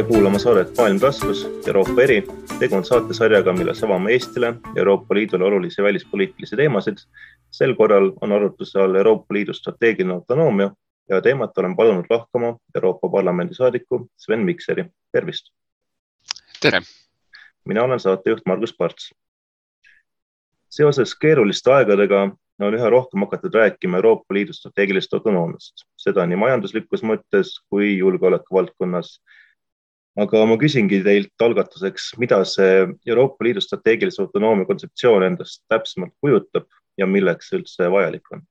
tere kuulama saadet Maailm taskus Euroopa eri. tegu on saatesarjaga, milles avame Eestile Euroopa Liidule olulisi välispoliitilisi teemasid. sel korral on arutluse all Euroopa Liidu strateegiline autonoomia ja teemat olen palunud lahkama Euroopa Parlamendi saadiku Sven Mikseri. tervist. tere. mina olen saatejuht Margus Parts. seoses keeruliste aegadega on üha rohkem hakatud rääkima Euroopa Liidu strateegilisest autonoomiast, seda nii majanduslikus mõttes kui julgeoleku valdkonnas. Aga ma küsingi teilt algatuseks, mida see Euroopa Liidu strateegilise autonoomia kontseptsioon endast täpsemalt kujutab ja milleks see üldse vajalik on?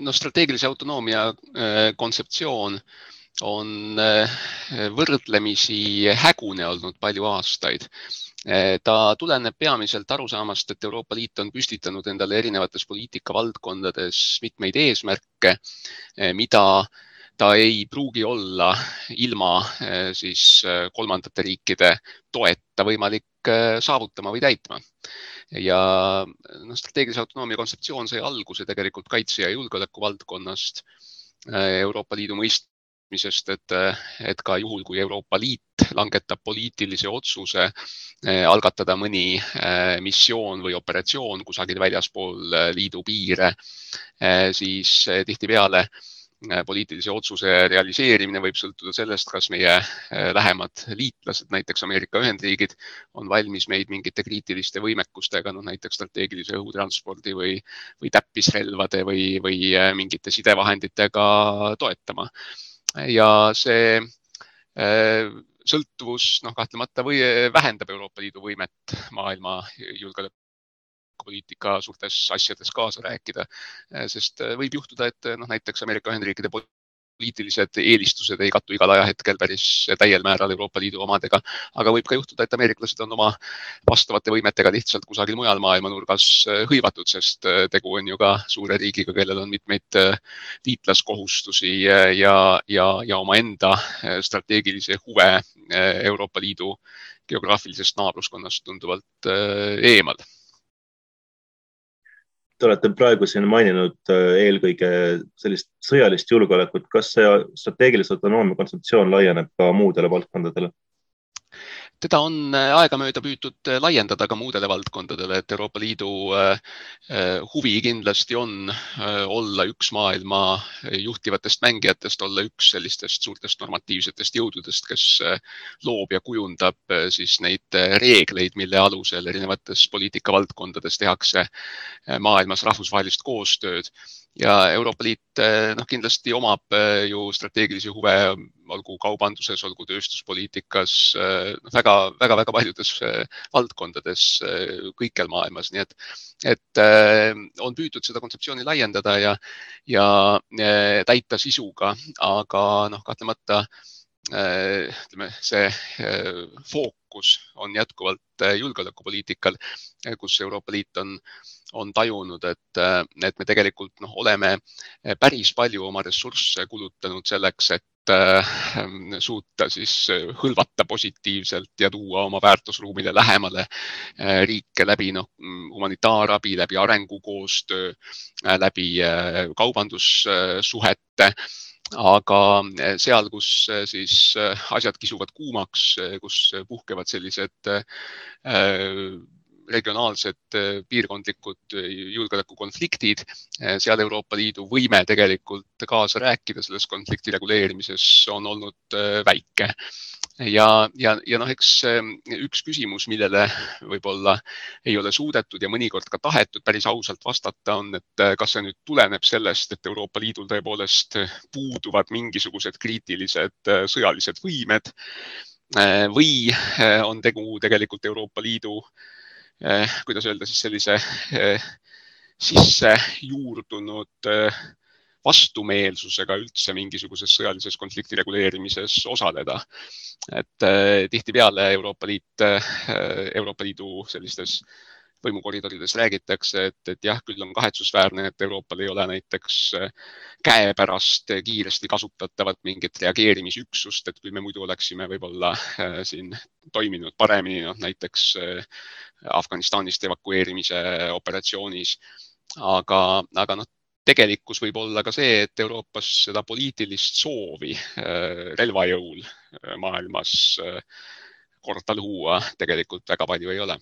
no strateegilise autonoomia äh, kontseptsioon on äh, võrdlemisi hägune olnud palju aastaid Eh, ta tuleneb peamiselt arusaamast, et Euroopa Liit on püstitanud endale erinevates poliitikavaldkondades mitmeid eesmärke, eh, mida ta ei pruugi olla ilma eh, siis kolmandate riikide toeta võimalik saavutama või täitma. ja noh, strateegilise autonoomia kontseptsioon sai alguse tegelikult kaitse ja julgeoleku valdkonnast Euroopa Liidu mõist-, mõistmisest, et, et ka juhul, kui Euroopa Liit langetab poliitilise otsuse eh, algatada mõni eh, missioon või operatsioon kusagil väljaspool eh, liidu piire, siis tihtipeale poliitilise otsuse realiseerimine võib sõltuda sellest, kas meie lähemad liitlased, näiteks Ameerika Ühendriigid, on valmis meid mingite kriitiliste võimekustega, noh näiteks strateegilise õhutranspordi või, või täppisrelvade või, või mingite sidevahenditega toetama. Ja see äh, sõltuvus noh, kahtlemata või vähendab Euroopa Liidu võimet maailma julgeolekupoliitika suurtes asjades kaasa rääkida, äh, sest äh, võib juhtuda, et noh, näiteks Ameerika Ühendriikide poliitilised eelistused ei kattu igal ajahetkel päris täiel määral Euroopa Liidu omadega, aga võib ka juhtuda, et ameeriklased on oma vastavate võimetega lihtsalt kusagil mujal maailma nurgas äh, hõivatud, sest äh, tegu on ju ka suure riigiga, kellel on mitmeid äh, liitlaskohustusi ja, ja, ja omaenda strateegilisi huve Euroopa Liidu geograafilisest naabruskonnast tunduvalt eemal Te olete praegu siin maininud äh, eelkõige sellist sõjalist julgeolekut. kas see strateegilise autonoomia kontseptsioon laieneb ka muudele valdkondadele? Teda on äh, aegamööda püütud äh, laiendada ka muudele valdkondadele, et Euroopa Liidu äh, huvi kindlasti on olla üks maailma juhtivatest mängijatest, olla üks sellistest suurtest normatiivsetest jõududest, kes loob ja kujundab siis neid reegleid, mille alusel erinevates poliitikavaldkondades tehakse maailmas rahvusvahelist koostööd ja Euroopa Liit eh, noh, kindlasti omab eh, ju strateegilisi huve, olgu kaubanduses, olgu tööstuspoliitikas väga-väga-väga eh, paljudes valdkondades kõikjal maailmas, nii et, et on püütud seda kontseptsiooni laiendada ja, ja täita sisuga, aga noh, kahtlemata ütleme, see fookus on jätkuvalt julgeolekupoliitikal, kus Euroopa Liit on on tajunud, et, et me tegelikult noh, oleme päris palju oma ressursse kulutanud selleks, et äh, suuta siis hõlvata positiivselt ja tuua oma väärtusruumile lähemale äh, riike läbi noh, humanitaarabi, läbi arengukoostöö, äh, läbi kaubandussuhete aga seal, kus siis asjad kisuvad kuumaks, kus puhkevad sellised regionaalsed piirkondlikud julgeolekukonfliktid. Seal Euroopa Liidu võime tegelikult kaasa rääkida selles konflikti reguleerimises on olnud väike ja, ja, ja noh, eks üks küsimus, millele võib-olla ei ole suudetud ja mõnikord ka tahetud päris ausalt vastata, on, et kas see nüüd tuleneb sellest, et Euroopa Liidul tõepoolest puuduvad mingisugused kriitilised sõjalised võimed või on tegu tegelikult Euroopa Liidu äh, Eh, kuidas öelda siis sellise eh, sisse juurdunud eh, vastumeelsusega üldse mingisuguses sõjalises konflikti reguleerimises osaleda. et tihtipeale Euroopa Liit, Euroopa Liidu sellistes võimukoridorides räägitakse, et, et jah, küll on kahetsusväärne, et Euroopal ei ole näiteks käepärast kiiresti kasutatavat mingit reageerimisüksust, et küll me muidu oleksime võib-olla siin toiminud paremini, noh näiteks Afganistanist evakueerimise operatsioonis. aga, aga noh, tegelikkus võib olla ka see, et Euroopas seda poliitilist soovi relvajõul maailmas korda luua tegelikult väga palju ei ole.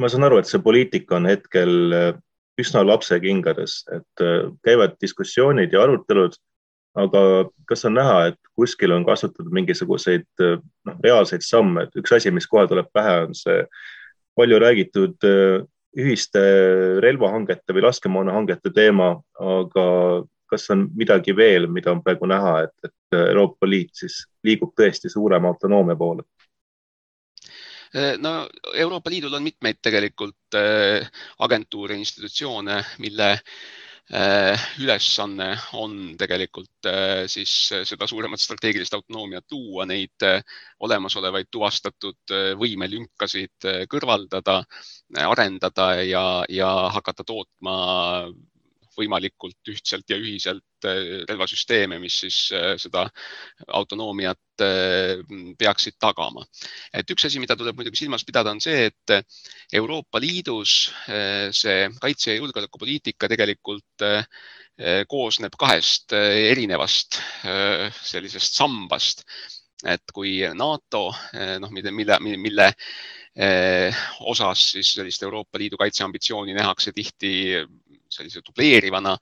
ma saan aru, et see poliitika on hetkel üsna lapsekingades, et käivad diskussioonid ja arutelud aga kas on näha, et kuskil on kasutatud mingisuguseid noh, reaalseid samme, et üks asi, mis kohe tuleb pähe, on see palju räägitud äh, ühiste relvahangete või laskemoonahangete teema, aga kas on midagi veel, mida on praegu näha, et, et Euroopa Liit siis liigub tõesti suurema autonoomia poole? No Euroopa Liidul on mitmeid tegelikult äh, agentuure, institutsioone, mille ülesanne on tegelikult äh, siis seda suuremat strateegilist autonoomiat luua, neid äh, olemasolevaid tuvastatud võimelünkasid kõrvaldada, arendada ja, ja hakata tootma võimalikult ühtselt ja ühiselt äh, relvasüsteeme, mis siis äh, seda autonoomiat äh, peaksid tagama. et üks asi, mida tuleb muidugi silmas pidada, on see, et Euroopa Liidus see kaitse- ja julgeolekupoliitika tegelikult koosneb kahest erinevast sellisest sambast et kui NATO, noh, mille, mille, mille osas siis sellist Euroopa Liidu kaitseambitsiooni nähakse tihti sellise dubleerivana.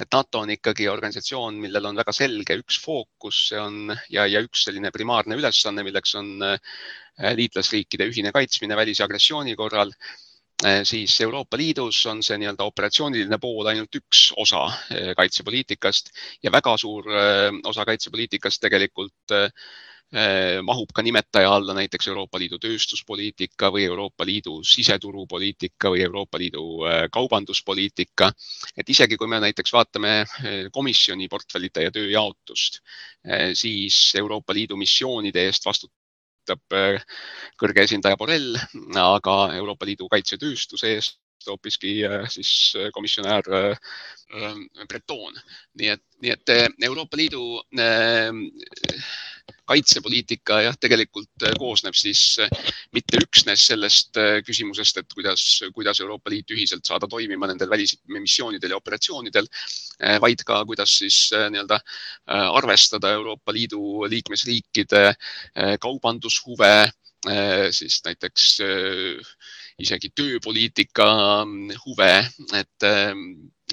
et NATO on ikkagi organisatsioon, millel on väga selge üks fookus, see on ja, ja üks selline primaarne ülesanne, milleks on äh, liitlasriikide ühine kaitsmine välisagressiooni korral äh, siis Euroopa Liidus on see nii-öelda operatsiooniline pool ainult üks osa äh, kaitsepoliitikast ja väga suur osa kaitsepoliitikast tegelikult Eh, mahub ka nimetaja alla näiteks Euroopa Liidu tööstuspoliitika või Euroopa Liidu siseturupoliitika või Euroopa Liidu eh, kaubanduspoliitika. et isegi kui me näiteks vaatame eh, komisjoni portfellide ja tööjaotust, siis Euroopa Liidu missioonide eest vastutab kõrge esindaja Borrell, aga Euroopa Liidu kaitsetööstuse eest hoopiski siis komisjonär Breton. nii et, nii et Euroopa Liidu kaitsepoliitika jah, tegelikult äh, koosneb siis äh, mitte üksnes sellest äh, küsimusest, et kuidas, kuidas Euroopa Liit ühiselt saada toimima nendel välismissioonidel ja operatsioonidel, vaid ka kuidas siis nii-öelda arvestada Euroopa Liidu liikmesriikide kaubandushuve, siis näiteks isegi tööpoliitika mm, huve, et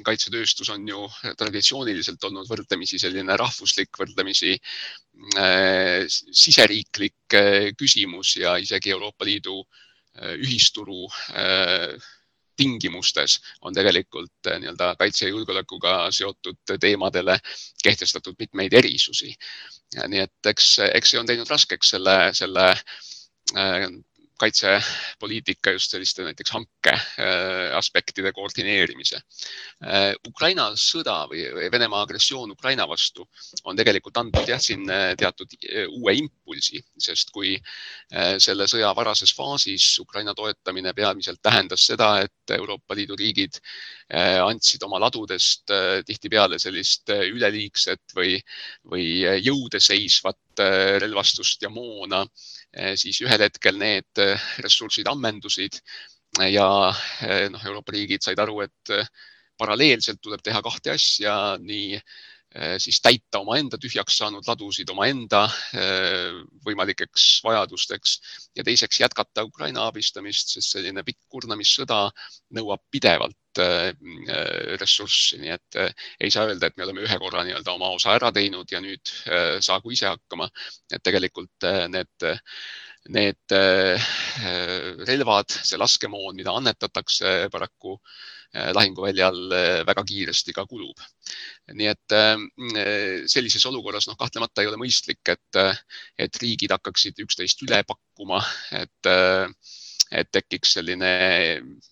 kaitsetööstus on ju traditsiooniliselt olnud võrdlemisi selline rahvuslik, võrdlemisi äh, siseriiklik äh, küsimus ja isegi Euroopa Liidu äh, ühisturu äh, tingimustes on tegelikult nii-öelda kaitse ja julgeolekuga seotud teemadele kehtestatud mitmeid erisusi. nii et eks, eks see on teinud raskeks selle, selle kaitsepoliitika just selliste näiteks hanke äh, aspektide koordineerimise. Äh, Ukraina sõda või Venemaa agressioon Ukraina vastu on tegelikult andnud jah, siin äh, teatud uue impulsi, sest kui selle sõja varases faasis Ukraina toetamine peamiselt tähendas seda, et Euroopa Liidu riigid andsid oma ladudest tihtipeale sellist üleliigset või, või jõude seisvat relvastust ja moona Eh, siis ühel hetkel need eh, ressursid ammendusid ja eh, noh, Euroopa riigid said aru, et paralleelselt tuleb teha kahte asja, nii siis täita omaenda tühjaks saanud ladusid omaenda võimalikeks vajadusteks ja teiseks jätkata Ukraina abistamist, sest selline pikk kurnamissõda nõuab pidevalt ressurssi, nii et ei saa öelda, et me oleme ühe korra nii-öelda oma osa ära teinud ja nüüd saagu ise hakkama. et tegelikult need need relvad, see laskemoon, mida annetatakse paraku lahinguväljal väga kiiresti ka kulub. nii et sellises olukorras noh, kahtlemata ei ole mõistlik, et, et riigid hakkaksid üksteist üle pakkuma, et et tekiks selline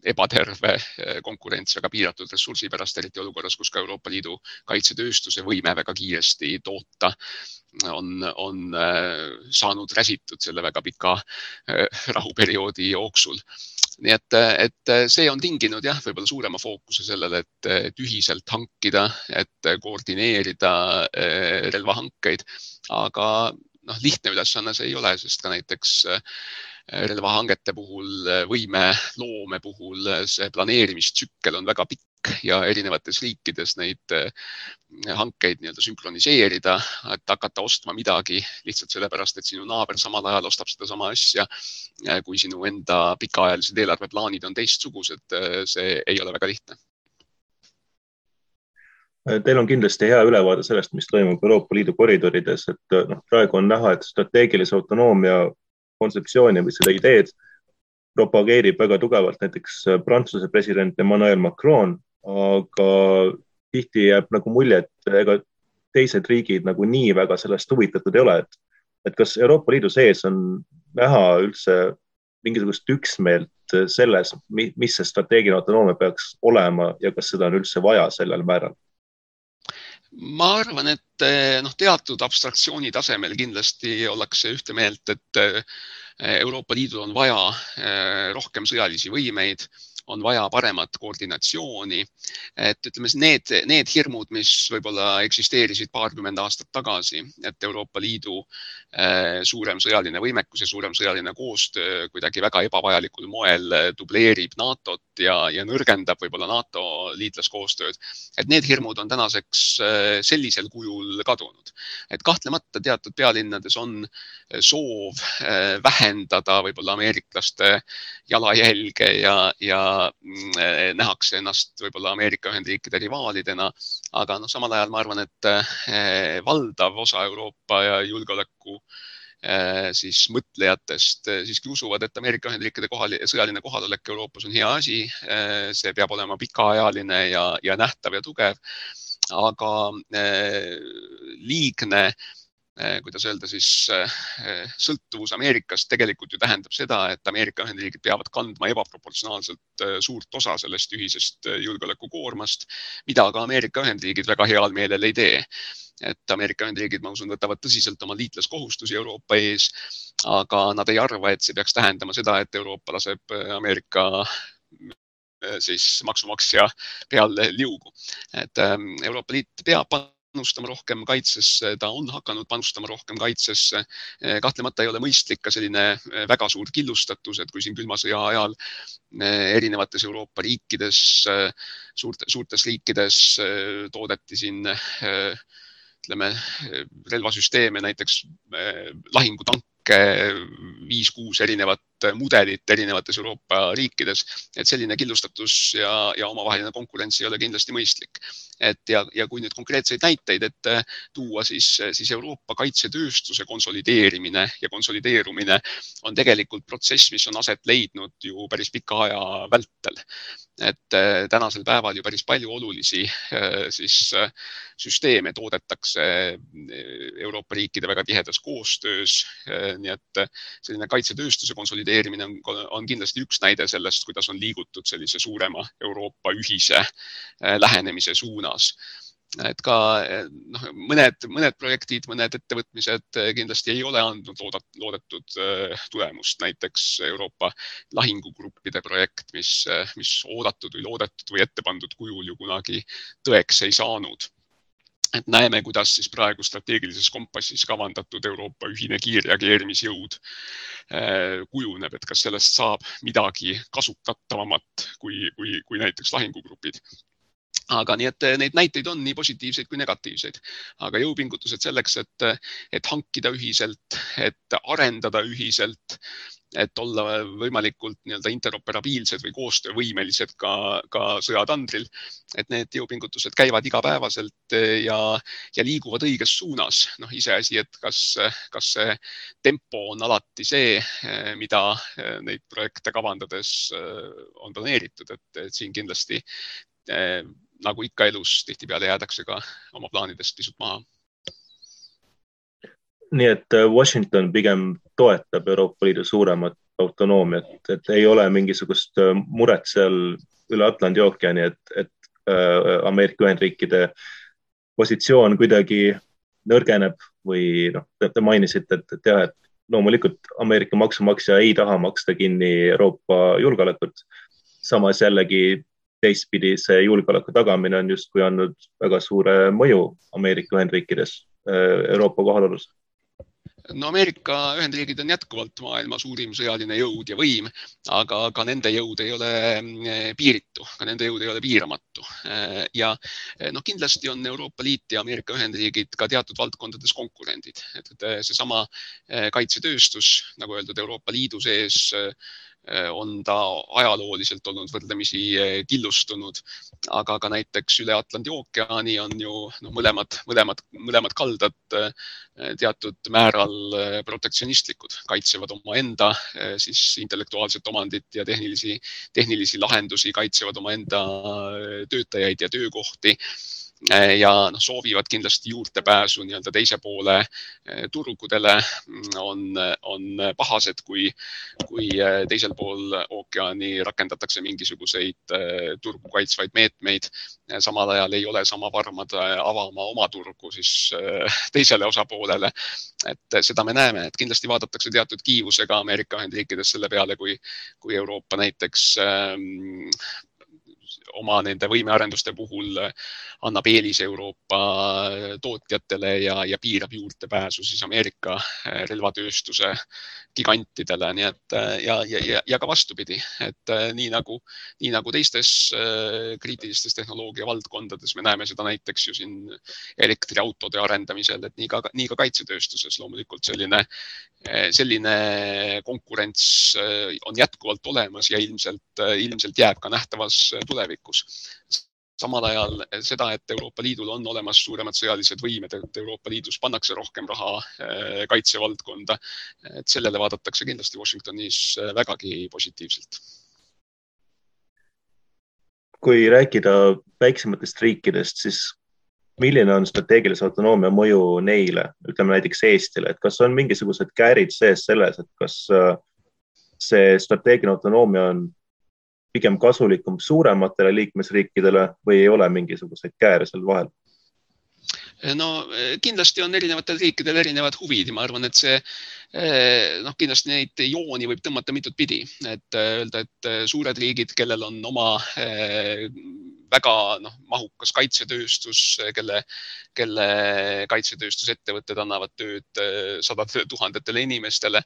ebaterve eh, konkurents väga piiratud ressursi pärast, eriti olukorras, kus ka Euroopa Liidu kaitsetööstuse võime väga kiiresti toota on, on eh, saanud räsitud selle väga pika eh, rahuperioodi jooksul. Nii et, et see on tinginud jah, võib-olla suurema fookuse sellele, et, et ühiselt hankida, et koordineerida relvahankeid, aga noh, lihtne ülesanne see ei ole, sest ka näiteks relvahangete puhul, võimeloome puhul see planeerimistsükkel on väga pikk ja erinevates riikides neid hankeid nii-öelda sünkroniseerida, et hakata ostma midagi lihtsalt sellepärast, et sinu naaber samal ajal ostab sedasama asja, kui sinu enda pikaajalised eelarveplaanid on teistsugused, see ei ole väga lihtne. Teil on kindlasti hea ülevaade sellest, mis toimub Euroopa Liidu koridorides, et noh, praegu on näha, et strateegilise autonoomia kontseptsiooni või seda ideed propageerib väga tugevalt näiteks Prantsuse president Emmanuel Macron, aga tihti jääb nagu mulje, et ega teised riigid nagu nii väga sellest huvitatud ei ole, et, et kas Euroopa Liidu sees on näha üldse mingisugust üksmeelt selles, mis see strateegiline autonoomia peaks olema ja kas seda on üldse vaja sellel määral? Ma arvan, et eh, noh, teatud abstraktsiooni tasemel kindlasti ollakse ühte meelt, et eh, Euroopa Liidul on vaja eh, rohkem sõjalisi võimeid on vaja paremat koordinatsiooni. et ütleme, need, need hirmud, mis võib-olla eksisteerisid paarkümmend aastat tagasi, et Euroopa Liidu äh, suurem sõjaline võimekus ja suurem sõjaline koostöö kuidagi väga ebavajalikul moel dubleerib NATO-t ja, ja nõrgendab võib-olla NATO liitlaskoostööd. et need hirmud on tänaseks äh, sellisel kujul kadunud. et kahtlemata teatud pealinnades on soov äh, vähendada võib-olla ameeriklaste jalajälge ja, ja nähakse ennast võib-olla Ameerika Ühendriikide rivaalidena, aga noh, samal ajal ma arvan, et eh, valdav osa Euroopa ja julgeoleku eh, siis mõtlejatest siiski usuvad, et Ameerika Ühendriikide kohal, sõjaline kohalolek Euroopas on hea asi. see peab olema pikaajaline ja, ja nähtav ja tugev. aga liigne Eh, kuidas öelda siis, eh, sõltuvus Ameerikast tegelikult ju tähendab seda, et Ameerika Ühendriigid peavad kandma ebaproportsionaalselt eh, suurt osa sellest ühisest julgeolekukoormast, mida ka Ameerika Ühendriigid väga heal meelel ei tee. et Ameerika Ühendriigid, ma usun, võtavad tõsiselt oma liitlaskohustusi Euroopa ees, aga nad ei arva, et see peaks tähendama seda, et Euroopa laseb Ameerika siis maksumaksja peal liugu. et Euroopa Liit peab panustama rohkem kaitsesse, ta on hakanud panustama rohkem kaitsesse. Eh, kahtlemata ei ole mõistlik ka selline eh, väga suur killustatus, et kui siin külma sõja ajal eh, erinevates Euroopa riikides, suurte, suurtes riikides toodeti siin ütleme relvasüsteeme, näiteks lahingutanke, viis-kuus erinevat mudelit erinevates Euroopa riikides, et selline killustatus ja, ja omavaheline konkurents ei ole kindlasti mõistlik et ja, ja kui nüüd konkreetseid näiteid ette tuua, siis, siis Euroopa kaitsetööstuse konsolideerimine ja konsolideerumine on tegelikult protsess, mis on aset leidnud ju päris pika aja vältel. Et äh, tänasel päeval ju päris palju olulisi äh, siis äh, süsteeme toodetakse Euroopa riikide väga tihedas koostöös. nii et selline kaitsetööstuse konsolideerimine on, on kindlasti üks näide sellest, kuidas on liigutud sellise suurema Euroopa ühise lähenemise suunas suunas et ka noh, mõned, mõned projektid, mõned ettevõtmised kindlasti ei ole andnud loodat, loodetud äh, tulemust, näiteks Euroopa lahingugruppide projekt, mis, mis oodatud või loodetud või ette pandud kujul ju kunagi tõeks ei saanud. Et näeme, kuidas siis praegu strateegilises kompassis kavandatud Euroopa ühine kiirreageerimisjõud kujuneb, et kas sellest saab midagi kasutatavamat kui, kui, kui näiteks lahingugrupid aga nii et eh, neid näiteid on nii positiivseid kui negatiivseid, aga jõupingutused selleks, et, et hankida ühiselt, et arendada ühiselt, et olla võimalikult nii-öelda interoperabiilsed või koostöövõimelised ka, ka sõjatandril. et need jõupingutused käivad igapäevaselt eh, ja, ja liiguvad õiges suunas. noh, iseasi, et kas, kas see tempo on alati see, eh, mida neid projekte kavandades on planeeritud, et siin kindlasti nagu ikka elus, tihtipeale jäädakse ka oma plaanidest pisut maha. nii et äh, Washington pigem toetab Euroopa Liidu suuremat autonoomiat, et ei ole mingisugust äh, muret seal üle Atlandi ookeani, et, et äh, Ameerika Ühendriikide positsioon kuidagi nõrgeneb või noh, te mainisite, et, et jah, et loomulikult Ameerika maksumaksja ei taha maksta kinni Euroopa julgeolekut. samas jällegi teistpidi see julgeoleku tagamine on justkui andnud väga suure mõju Ameerika Ühendriikides äh, Euroopa kohalolus no Ameerika Ühendriigid on jätkuvalt maailma suurim sõjaline jõud ja võim, aga ka nende jõud ei ole mm, piiritu, ka nende jõud ei ole piiramatu. ja noh, kindlasti on Euroopa Liit ja Ameerika Ühendriigid ka teatud valdkondades konkurendid, et seesama kaitsetööstus, nagu öeldud, Euroopa Liidu sees Äh, on ta ajalooliselt olnud võrdlemisi äh, killustunud, aga ka näiteks üle Atlandi ookeani on ju noh, mõlemad, mõlemad, mõlemad kaldad äh, teatud määral protektsionistlikud, kaitsevad omaenda siis intellektuaalset omandit ja tehnilisi, tehnilisi lahendusi, kaitsevad omaenda töötajaid ja töökohti ja noh, soovivad kindlasti juurdepääsu nii-öelda teise poole eh, turgudele, mm, on, on pahased, kui, kui eh, teisel pool ookeani rakendatakse mingisuguseid turgu kaitsvaid meetmeid. samal ajal ei ole sama varmad avama oma turgu siis teisele osapoolele. et seda me näeme, et kindlasti vaadatakse teatud kiivusega Ameerika Ühendriikides selle peale, kui, kui Euroopa näiteks oma nende võimearenduste puhul annab eelise Euroopa tootjatele ja, ja piirab juurdepääsu siis Ameerika relvatööstuse gigantidele, nii et ja, ja, ja, ja ka vastupidi, et nii nagu, nii nagu teistes kriitilistes tehnoloogia valdkondades, me näeme seda näiteks ju siin elektriautode arendamisel, et nii ka, nii ka kaitsetööstuses loomulikult selline, selline konkurents on jätkuvalt olemas ja ilmselt, ilmselt jääb ka nähtavas tulevikus samal ajal seda, et Euroopa Liidul on olemas suuremad sõjalised võimed, et Euroopa Liidus pannakse rohkem raha äh, kaitsevaldkonda, et sellele vaadatakse kindlasti Washingtonis äh, vägagi positiivselt. kui rääkida väiksematest riikidest, siis milline on strateegilise autonoomia mõju neile, ütleme näiteks Eestile, et kas on mingisugused käärid sees selles, et kas äh, see strateegiline autonoomia on pigem kasulikum suurematele liikmesriikidele või ei ole mingisuguseid kääre seal vahel? no kindlasti on erinevatel riikidel erinevad huvid ja ma arvan, et see noh, kindlasti neid jooni võib tõmmata mitut pidi, et öelda, et suured riigid, kellel on oma väga noh, mahukas kaitsetööstus, kelle, kelle kaitsetööstusettevõtted annavad tööd sadadele tuhandetele inimestele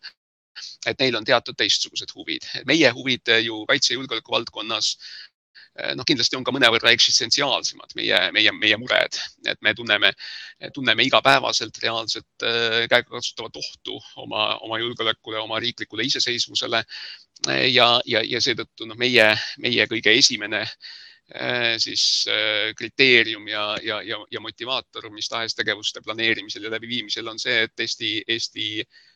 et neil on teatud teistsugused huvid. meie huvid ju kaitse ja julgeoleku valdkonnas eh, noh, kindlasti on ka mõnevõrra eksistentsiaalsemad meie, meie, meie mured, et me tunneme, tunneme igapäevaselt reaalset äh, käegakatsutavat ohtu oma, oma julgeolekule, oma riiklikule iseseisvusele. ja, ja, ja seetõttu noh, meie, meie kõige esimene siis kriteerium ja, ja, ja, ja motivaator mis tahes tegevuste planeerimisel ja läbiviimisel on see, et Eesti, Eesti Äh,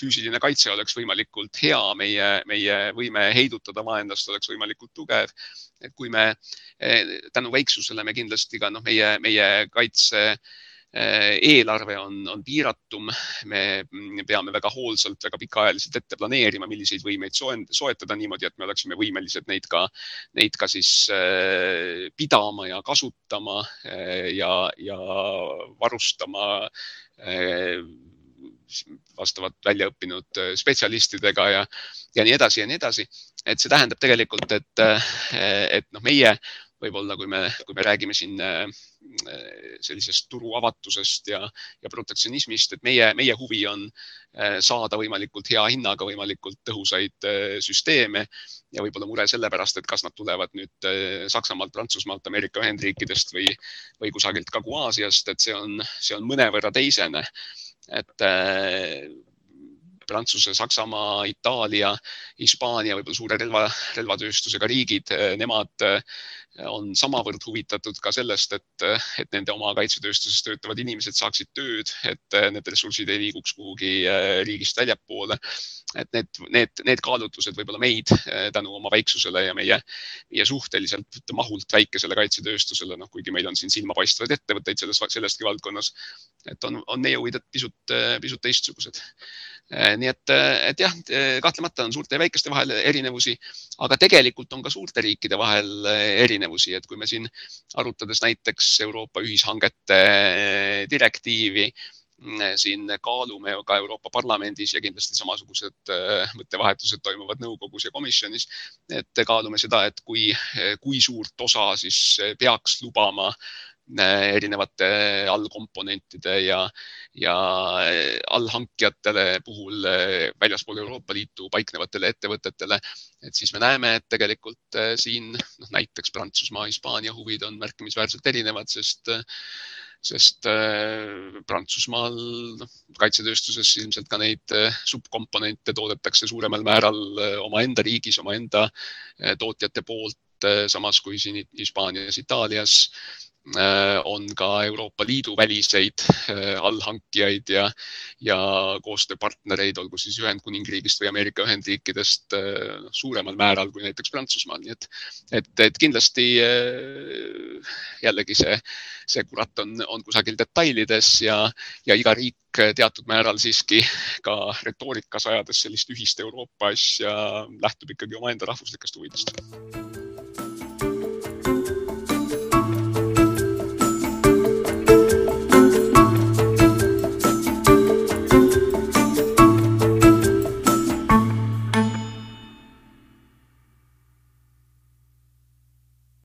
füüsiline kaitse oleks võimalikult hea, meie, meie võime heidutada vaenlast oleks võimalikult tugev. et kui me äh, tänu väiksusele me kindlasti ka noh, meie, meie kaitse äh, eelarve on, on piiratum, me peame väga hoolsalt, väga pikaajaliselt ette planeerima, milliseid võimeid soetada niimoodi, et me oleksime võimelised neid ka, neid ka siis pidama ja kasutama ja, ja varustama vastavalt välja õppinud äh, spetsialistidega ja, ja nii edasi ja nii edasi. et see tähendab tegelikult, et, äh, et noh, meie võib-olla, kui me, kui me räägime siin äh, sellisest turu avatusest ja, ja protektsionismist, et meie, meie huvi on saada võimalikult hea hinnaga võimalikult tõhusaid süsteeme ja võib-olla mure sellepärast, et kas nad tulevad nüüd Saksamaalt, Prantsusmaalt, Ameerika Ühendriikidest või, või kusagilt Kagu-Aasiast, et see on, see on mõnevõrra teisene et äh, Prantsuse, Saksamaa, Itaalia, Hispaania, võib-olla suure relva, relvatööstusega riigid, äh, nemad äh, on samavõrd huvitatud ka sellest, et, et nende oma kaitsetööstuses töötavad inimesed saaksid tööd, et need ressursid ei liiguks kuhugi riigist väljapoole. et need, need, need kaalutlused võib-olla meid tänu oma väiksusele ja meie, meie suhteliselt mahult väikesele kaitsetööstusele, noh, kuigi meil on siin silmapaistvaid ettevõtteid selles, selleski valdkonnas, et on, on meie huvid pisut, pisut teistsugused nii et, et jah, kahtlemata on suurte ja väikeste vahel erinevusi, aga tegelikult on ka suurte riikide vahel erinevusi, et kui me siin arutades näiteks Euroopa ühishangete direktiivi siin kaalume ka Euroopa Parlamendis ja kindlasti samasugused mõttevahetused toimuvad nõukogus ja komisjonis. et kaalume seda, et kui, kui suurt osa siis peaks lubama erinevate allkomponentide ja, ja allhankijatele puhul väljaspool Euroopa Liitu paiknevatele ettevõtetele. et siis me näeme, et tegelikult siin noh, näiteks Prantsusmaa, Hispaania huvid on märkimisväärselt erinevad, sest sest äh, Prantsusmaal noh, kaitsetööstuses ilmselt ka neid äh, subkomponente toodetakse suuremal määral äh, omaenda riigis, omaenda tootjate poolt, samas kui siin Hispaanias, Itaalias Äh, on ka Euroopa Liidu väliseid äh, allhankijaid ja, ja koostööpartnereid, olgu siis Ühendkuningriigist või Ameerika Ühendriikidest äh, suuremal määral kui näiteks Prantsusmaal, nii et, et, et kindlasti jällegi see, see kurat on, on kusagil detailides ja, ja iga riik teatud määral siiski ka retoorikas ajades sellist ühist Euroopa asja lähtub ikkagi omaenda rahvuslikest huvidest